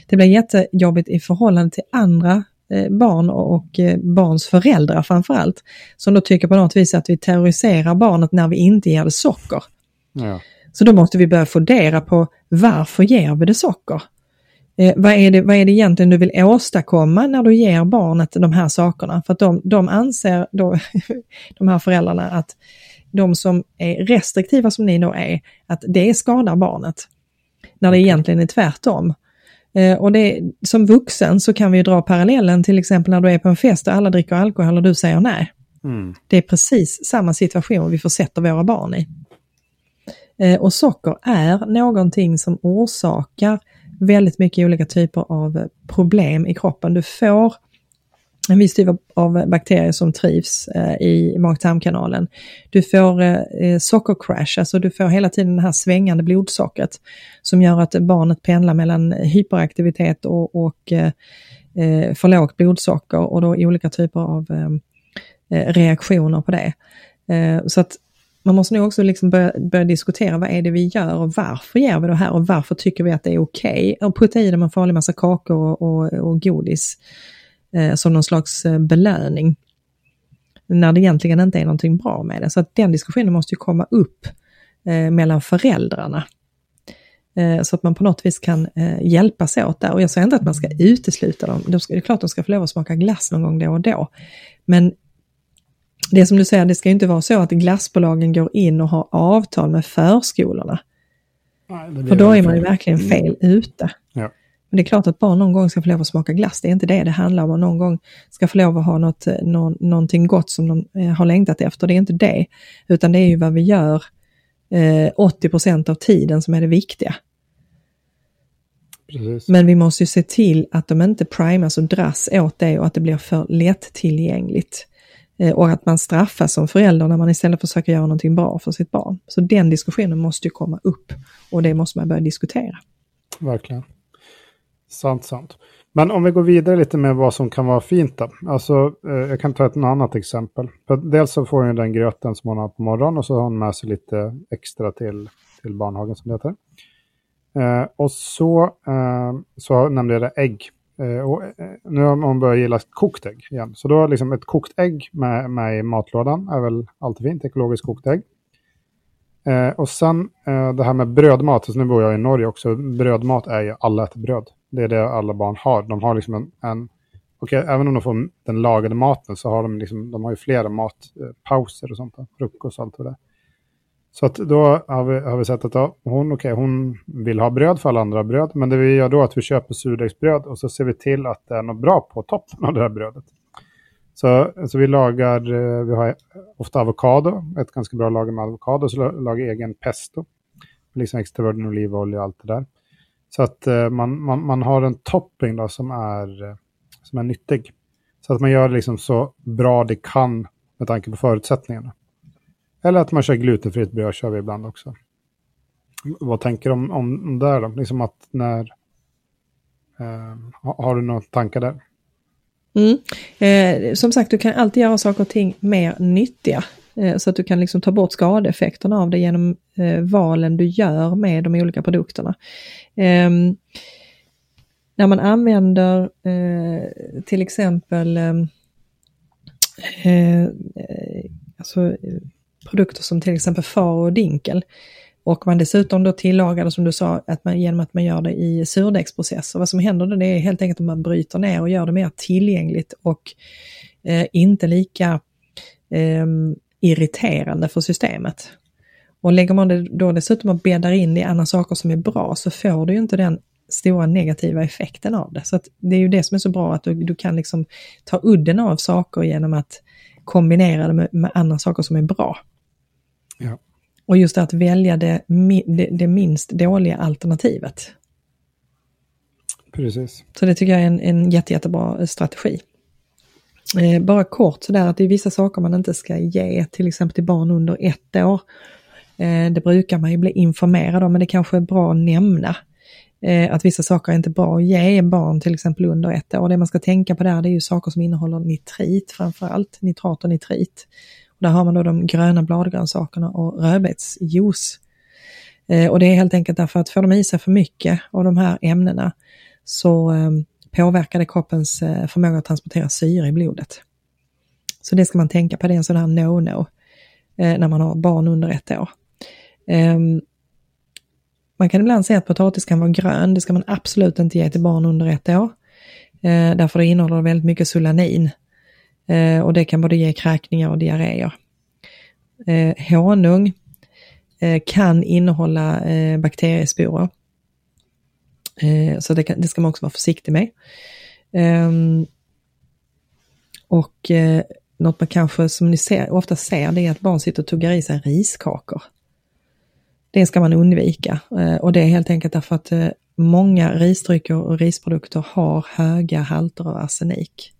det blir jättejobbigt i förhållande till andra barn och, eh, barns föräldrar framför allt. Som då tycker på något vis att vi terroriserar barnet när vi inte ger det socker. Ja. Så då måste vi börja fundera på varför ger vi det socker? Eh, vad, är det, vad är det egentligen du vill åstadkomma när du ger barnet de här sakerna? För att de, de anser, då, de här föräldrarna, att de som är restriktiva som ni då är, att det skadar barnet. När det egentligen är tvärtom. Eh, och det, som vuxen så kan vi dra parallellen till exempel när du är på en fest och alla dricker alkohol och du säger nej. Mm. Det är precis samma situation vi försätter våra barn i. Eh, och socker är någonting som orsakar väldigt mycket olika typer av problem i kroppen. Du får en viss typ av bakterier som trivs eh, i mag-tarmkanalen. Du får eh, eh, sockercrash, alltså du får hela tiden det här svängande blodsockret som gör att barnet pendlar mellan hyperaktivitet och, och för lågt blodsocker och då olika typer av reaktioner på det. Så att man måste nog också liksom börja, börja, diskutera vad är det vi gör och varför gör vi det här och varför tycker vi att det är okej okay? att putta i dem en farlig massa kakor och, och, och godis eh, som någon slags eh, belöning. När det egentligen inte är någonting bra med det. Så att den diskussionen måste ju komma upp eh, mellan föräldrarna. Eh, så att man på något vis kan eh, hjälpas åt där. Och jag säger inte att man ska utesluta dem. De ska, det är klart att de ska få lov att smaka glass någon gång då och då. Men det som du säger, det ska inte vara så att glassbolagen går in och har avtal med förskolorna. Nej, För då är man ju verkligen fel ute. Det är klart att barn någon gång ska få lov att smaka glass. Det är inte det det handlar om. Och någon gång ska få lov att ha något, nå, någonting gott som de eh, har längtat efter. Det är inte det. Utan det är ju vad vi gör eh, 80 procent av tiden som är det viktiga. Precis. Men vi måste ju se till att de inte primas och dras åt det och att det blir för lättillgängligt. Eh, och att man straffas som förälder när man istället försöker göra någonting bra för sitt barn. Så den diskussionen måste ju komma upp och det måste man börja diskutera. Verkligen. Sant, sant. Men om vi går vidare lite med vad som kan vara fint då. Alltså, eh, jag kan ta ett annat exempel. För dels så får hon den gröten som hon har på morgonen och så har hon med sig lite extra till, till barnhagen som det heter. Eh, och så, eh, så nämnde jag det ägg. Eh, och eh, nu har man börjat gilla kokt ägg igen. Så då liksom ett kokt ägg med, med i matlådan är väl alltid fint, ekologiskt kokt ägg. Eh, och sen eh, det här med brödmat, så nu bor jag i Norge också, brödmat är ju alla äter bröd. Det är det alla barn har. De har liksom en, en okay, även om de får den lagade maten så har de liksom, de har ju flera matpauser och sånt, frukost och allt det. Så att då har vi, har vi sett att ja, hon, okay, hon vill ha bröd för alla andra bröd. Men det vi gör då är att vi köper surdegsbröd och så ser vi till att det är något bra på toppen av det här brödet. Så, så vi lagar, eh, vi har ofta avokado, ett ganska bra lager med avokado, så lagar egen pesto. Liksom extra virgin olivolja och allt det där. Så att eh, man, man, man har en topping då som är, eh, som är nyttig. Så att man gör det liksom så bra det kan med tanke på förutsättningarna. Eller att man kör glutenfritt bröd kör vi ibland också. Vad tänker du om, om det då? Liksom att när... Eh, har du några tankar där? Mm. Eh, som sagt, du kan alltid göra saker och ting mer nyttiga. Eh, så att du kan liksom ta bort skadeeffekterna av det genom Eh, valen du gör med de olika produkterna. Ehm, när man använder eh, till exempel eh, eh, alltså, produkter som till exempel far och dinkel och man dessutom då tillagar det som du sa, att man, genom att man gör det i surdegsprocesser. Vad som händer då det är helt enkelt att man bryter ner och gör det mer tillgängligt och eh, inte lika eh, irriterande för systemet. Och lägger man det då dessutom och bäddar in det i andra saker som är bra så får du ju inte den stora negativa effekten av det. Så det är ju det som är så bra att du, du kan liksom ta udden av saker genom att kombinera det med, med andra saker som är bra. Ja. Och just att välja det, det, det, minst dåliga alternativet. Precis. Så det tycker jag är en, en jätte, jättebra strategi. Eh, bara kort sådär att det är vissa saker man inte ska ge till exempel till barn under ett år. Eh, det brukar man ju bli informerad om men det kanske är bra att nämna. Eh, att vissa saker är inte bra att ge barn till exempel under ett år. Det man ska tänka på där det är ju saker som innehåller nitrit framförallt, nitrat och nitrit. Och där har man då de gröna bladgrönsakerna och rödbetsjuice. Eh, och det är helt enkelt därför att får de i sig för mycket av de här ämnena så eh, påverkar det kroppens eh, förmåga att transportera syre i blodet. Så det ska man tänka på, det är en sån här no-no när man har barn under ett år. Ehm, man kan ibland säga att potatis kan vara grön, det ska man absolut inte ge till barn under ett år. Eh, därför det innehåller väldigt mycket solanin. Eh, och det kan både ge kräkningar och diarréer. Eh, honung kan innehålla bakteriesporer. Så det, kan, det, ska man också vara försiktig med. Ehm, och något man kanske, som ni ser, ofta ser, det är att barn sitter och tuggar i sig riskakor. Det ska man undvika eh, och det är helt enkelt därför att eh, många risdrycker och risprodukter har höga halter av arsenik.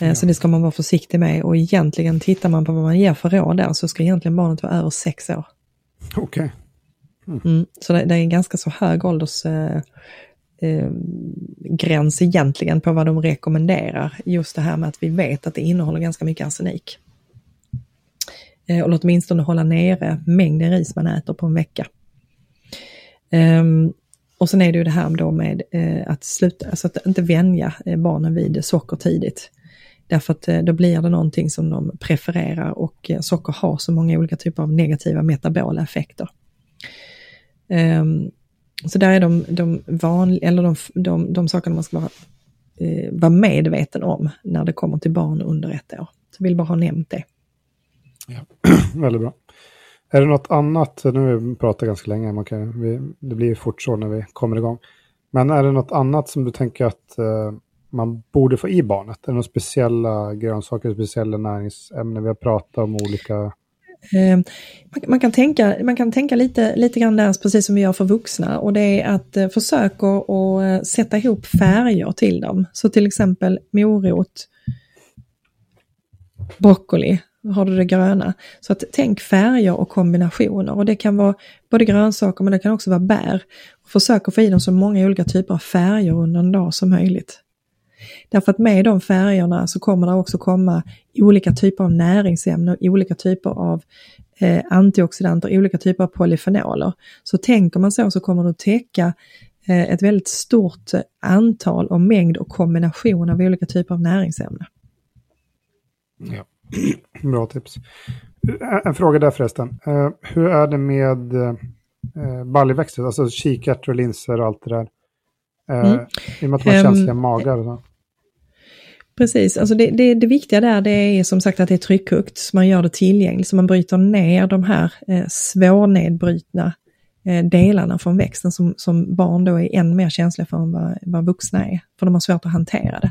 Eh, ja. Så det ska man vara försiktig med och egentligen tittar man på vad man ger för råd där så ska egentligen barnet vara över sex år. Okej. Okay. Mm. Mm, så det, det, är en ganska så hög ålders eh, eh, gräns egentligen på vad de rekommenderar. Just det här med att vi vet att det innehåller ganska mycket arsenik. Eh, eller åtminstone hålla nere mängden ris man äter på en vecka. Ehm, och sen är det ju det här då med eh, att sluta, alltså att inte vänja eh, barnen vid socker tidigt. Därför att då blir det någonting som de prefererar och socker har så många olika typer av negativa metabola effekter. Ehm, så där är de, de vanliga, eller de, de, de sakerna man ska vara, vara medveten om när det kommer till barn under ett år. Så jag vill bara ha nämnt det. Ja. Väldigt bra. Är det något annat, nu har vi pratat ganska länge, man kan, vi, det blir fort så när vi kommer igång. Men är det något annat som du tänker att eh, man borde få i barnet? Är det några speciella grönsaker, speciella näringsämnen? Vi har pratat om olika... Ehm, man, kan tänka, man kan tänka lite, lite grann där, precis som vi gör för vuxna, och det är att eh, försöka att eh, sätta ihop färger till dem. Så till exempel morot, broccoli, har du det gröna. Så att tänk färger och kombinationer och det kan vara både grönsaker men det kan också vara bär. Försök att få i dem så många olika typer av färger under en dag som möjligt. Därför att med de färgerna så kommer det också komma olika typer av näringsämnen, olika typer av eh, antioxidanter, olika typer av polyfenoler. Så tänker man så så kommer det täcka eh, ett väldigt stort antal och mängd och kombination av olika typer av näringsämnen. Ja. Bra tips. En fråga där förresten. Uh, hur är det med uh, baljväxter, alltså kikärtor, linser och allt det där? Uh, mm. I och med att man har um, känsliga magar. Och så. Precis, alltså det, det, det, viktiga där det är som sagt att det är tryckhukt, så man gör det tillgängligt, så man bryter ner de här eh, svårnedbrutna eh, delarna från växten som, som barn då är än mer känsliga för än vad, vad vuxna är, för de har svårt att hantera det.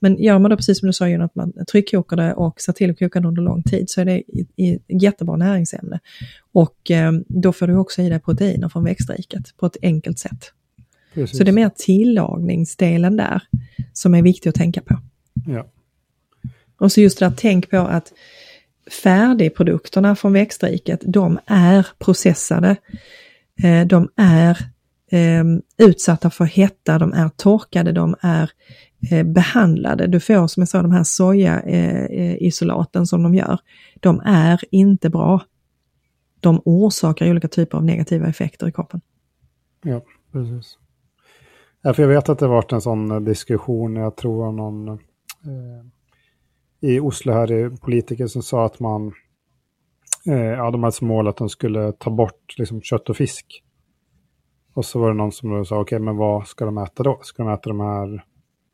Men gör man då precis som du sa, att man tryckkokar det och ser till att koka det under lång tid så är det ett jättebra näringsämne. Och eh, då får du också i dig proteiner från växtriket på ett enkelt sätt. Precis. Så det är mer tillagningsdelen där som är viktig att tänka på. Ja. Och så just det där, tänk på att färdigprodukterna från växtriket, de är processade. Eh, de är eh, utsatta för hetta, de är torkade, de är Eh, behandlade. Du får som jag sa de här sojaisolaten eh, eh som de gör. De är inte bra. De orsakar olika typer av negativa effekter i kroppen. Ja, precis. Ja, för jag vet att det varit en sån eh, diskussion, jag tror någon eh, i Oslo här, är politiker som sa att man, eh, ja, de hade som mål att de skulle ta bort liksom, kött och fisk. Och så var det någon som sa, okej, okay, men vad ska de äta då? Ska de äta de här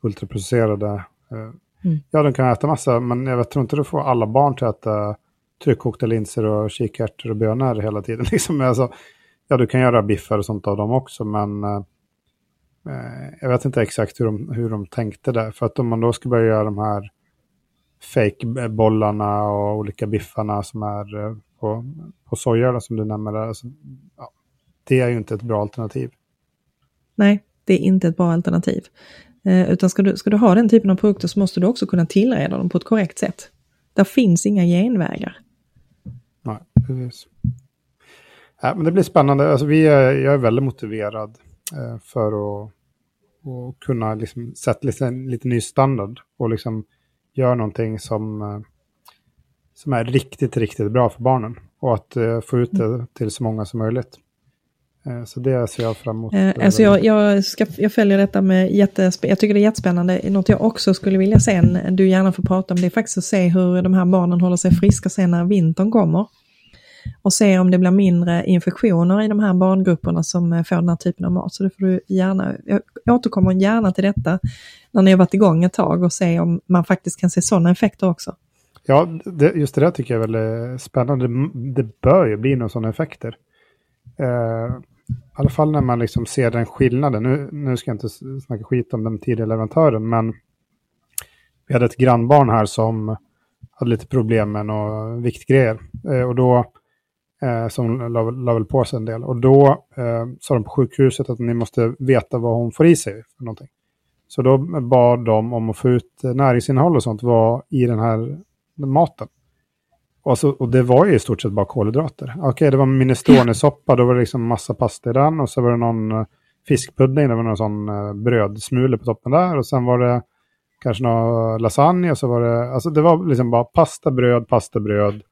ultraprocesserade? Eh, mm. Ja, de kan äta massa, men jag vet, tror inte du får alla barn till att äta tryckkokta linser och kikärtor och bönor hela tiden. Liksom, alltså, ja, du kan göra biffar och sånt av dem också, men eh, eh, jag vet inte exakt hur de, hur de tänkte där. För att om man då ska börja göra de här fake-bollarna och olika biffarna som är eh, på, på soja som du nämner där, alltså, ja, det är ju inte ett bra alternativ. Nej, det är inte ett bra alternativ. Eh, utan ska du, ska du ha den typen av produkter så måste du också kunna tillreda dem på ett korrekt sätt. Där finns inga genvägar. Nej, precis. Ja, men det blir spännande. Alltså, vi är, jag är väldigt motiverad eh, för att, att kunna liksom, sätta lite, lite ny standard och liksom göra någonting som, eh, som är riktigt, riktigt bra för barnen. Och att få ut det till så många som möjligt. Eh, så det ser jag fram emot. Eh, alltså jag, jag, ska, jag följer detta med jättespännande, jag tycker det är jättespännande. Något jag också skulle vilja se, du gärna får prata om, det är faktiskt att se hur de här barnen håller sig friska sen när vintern kommer. Och se om det blir mindre infektioner i de här barngrupperna som eh, får den här typen av mat. Så det får du gärna, jag återkommer gärna till detta när ni har varit igång ett tag och se om man faktiskt kan se sådana effekter också. Ja, det, just det där tycker jag är väldigt spännande. Det, det bör ju bli några sådana effekter. Eh, i alla fall när man liksom ser den skillnaden. Nu, nu ska jag inte snacka skit om den tidigare leverantören, men vi hade ett grannbarn här som hade lite problem med några viktgrejer. Eh, och då, eh, som la, la väl på sig en del. Och då eh, sa de på sjukhuset att ni måste veta vad hon får i sig. För någonting. Så då bad de om att få ut eh, näringsinnehåll och sånt var i den här maten. Och, så, och det var ju i stort sett bara kolhydrater. Okej, okay, det var minestronesoppa, då var det liksom massa pasta i den. Och så var det någon uh, fiskpudding, det var någon sån uh, brödsmule på toppen där. Och sen var det kanske någon lasagne och så var det, alltså det var liksom bara pasta, bröd, pasta, bröd,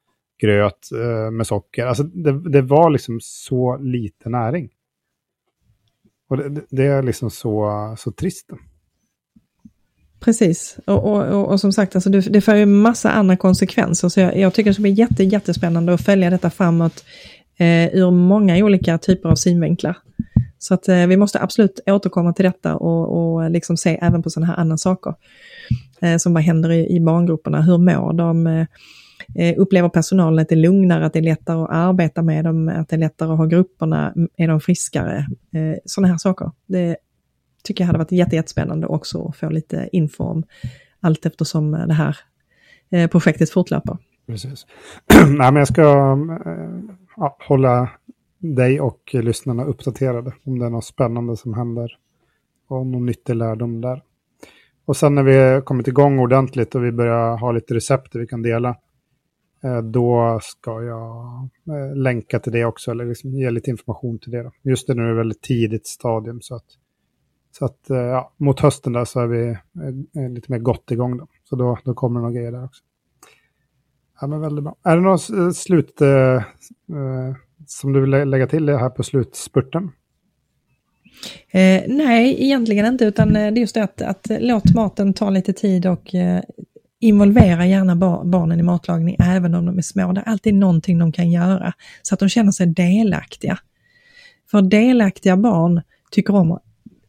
gröt uh, med socker. Alltså det, det, var liksom så lite näring. Och det, det är liksom så, så trist. Precis, och, och, och, och, som sagt, alltså det, det får ju massa andra konsekvenser. Så jag, jag tycker det ska bli jätte, jättespännande att följa detta framåt eh, ur många olika typer av synvinklar. Så att eh, vi måste absolut återkomma till detta och, och liksom se även på sådana här andra saker eh, som vad händer i, i barngrupperna. Hur mår de? Eh, eh, upplever personalen att det är lugnare, att det är lättare att arbeta med dem, att det är lättare att ha grupperna, är de friskare? Eh, sådana här saker. Det tycker jag hade varit jättespännande också att få lite info om allt eftersom eh, det här eh, projektet fortlöper. Precis. Nej, men jag ska eh, ja, hålla dig och lyssnarna uppdaterade om det är något spännande som händer och någon nyttig lärdom där. Och sen när vi kommit igång ordentligt och vi börjar ha lite recept vi kan dela, då ska jag länka till det också, eller liksom ge lite information till det. Just det nu är det väldigt tidigt stadium, så att så att eh, ja, mot hösten där så är vi är lite mer gott igång då. Så då, då kommer det några grejer där också. Ja, men väldigt bra. Är det något eh, slut eh, som du vill lägga till här på slutspurten? Eh, nej, egentligen inte, utan det är just det att, att låt maten ta lite tid och eh, involvera gärna bar barnen i matlagning, även om de är små. Det är alltid någonting de kan göra, så att de känner sig delaktiga. För delaktiga barn tycker om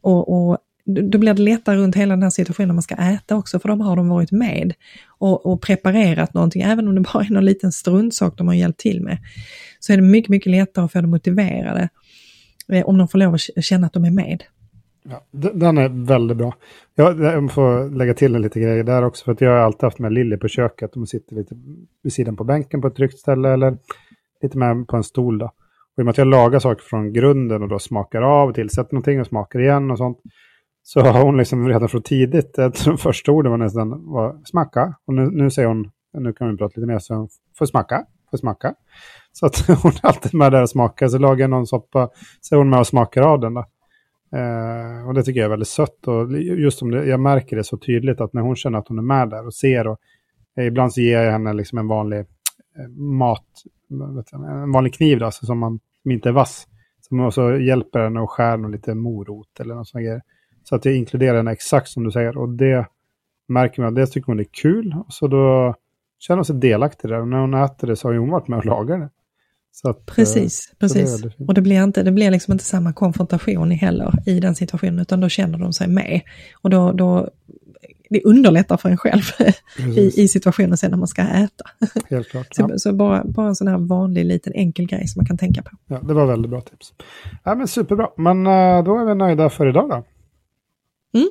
och, och då blir det lättare runt hela den här situationen när man ska äta också, för de har de varit med och, och, preparerat någonting, även om det bara är någon liten struntsak de har hjälpt till med. Så är det mycket, mycket lättare att få dem motiverade eh, om de får lov att känna att de är med. Ja, den är väldigt bra. Jag får lägga till en lite grejer där också, för att jag har alltid haft med Lilly på köket. De sitter lite vid sidan på bänken på ett tryggt ställe eller lite med på en stol. Då. Och i och med att jag lagar saker från grunden och då smakar av, tillsätter någonting och smakar igen och sånt. Så har hon liksom redan från tidigt, de första orden var nästan var, smacka. Och nu, nu säger hon, nu kan vi prata lite mer, så hon får smacka, får smacka. Så att hon är alltid med där och smakar. Så lagar jag någon soppa, så är hon med och smakar av den. Då. Eh, och det tycker jag är väldigt sött. Och just som det, jag märker det så tydligt att när hon känner att hon är med där och ser. Och, eh, ibland så ger jag henne liksom en vanlig mat, en vanlig kniv då, alltså som, man, som inte är vass. Som också hjälper den att skära lite morot eller något sånt. Så att jag inkluderar henne exakt som du säger. Och det märker man, det tycker hon är kul. Så då känner hon sig delaktig där. Och när hon äter det så har hon varit med och lagat det. Så att, Precis, eh, det är precis. väldigt fint. Och det blir, inte, det blir liksom inte samma konfrontation heller i den situationen, utan då känner de sig med. Och då, då det underlättar för en själv i, i situationen sen när man ska äta. Helt klart. Så, Ja. så bara, bara en sån här vanlig liten enkel grej som man kan tänka på. Ja, det var väldigt bra tips. Ja, men superbra. Men eh, då är vi nöjda för idag då. Mm.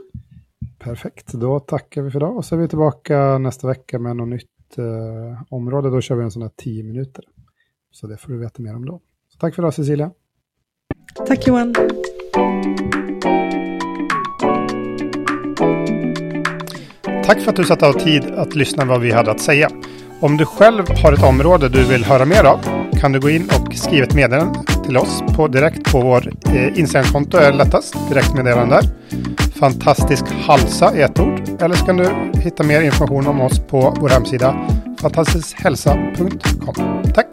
Perfekt, då tackar vi för idag och så är vi tillbaka nästa vecka med något nytt eh, område. Då kör vi en sån här 10 minuter. Så det får du veta mer om då. Så tack för idag Cecilia. Tack Johan! Tack för att du satt av tid att lyssna vad vi hade att säga. Om du själv har ett område du vill höra mer av kan du gå in och skriva ett meddelande till oss på, direkt på vår eh, Instagramkonto är lättast. Direktmeddelande där. Fantastisk Halsa är ett ord. Eller så kan du hitta mer information om oss på vår hemsida fantastiskhälsa.com. Tack!